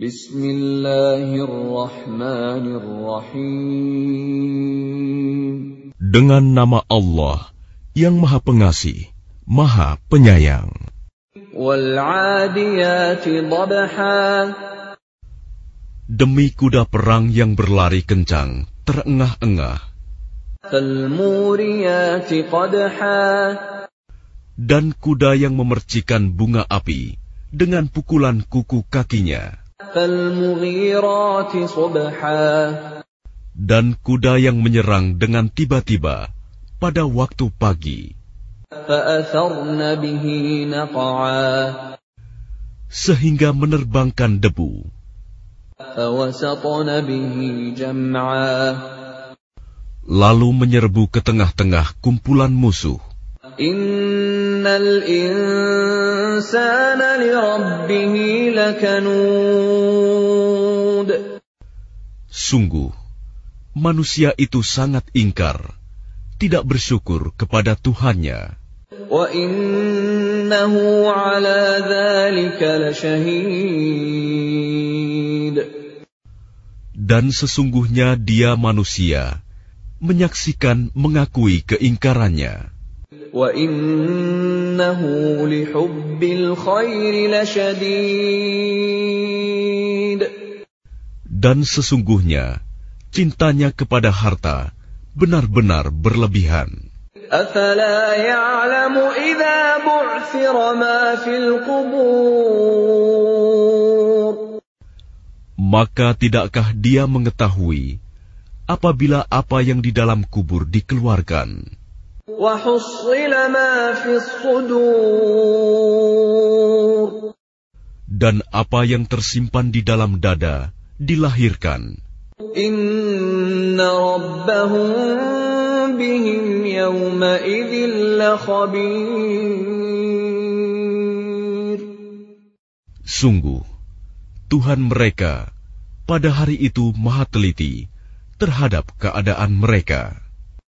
Bismillahirrahmanirrahim. Dengan nama Allah yang Maha Pengasih, Maha Penyayang. Demi kuda perang yang berlari kencang, terengah-engah. Dan kuda yang memercikan bunga api dengan pukulan kuku kakinya. Dan kuda yang menyerang dengan tiba-tiba pada waktu pagi. Sehingga menerbangkan debu. Lalu menyerbu ke tengah-tengah kumpulan musuh. Sungguh, manusia itu sangat ingkar, tidak bersyukur kepada Tuhannya. Dan sesungguhnya dia manusia, menyaksikan mengakui keingkarannya. Dan sesungguhnya cintanya kepada harta benar-benar berlebihan. Maka tidakkah dia mengetahui apabila apa yang di dalam kubur dikeluarkan? Dan apa yang tersimpan di dalam dada dilahirkan. Sungguh, Tuhan mereka pada hari itu maha teliti terhadap keadaan mereka.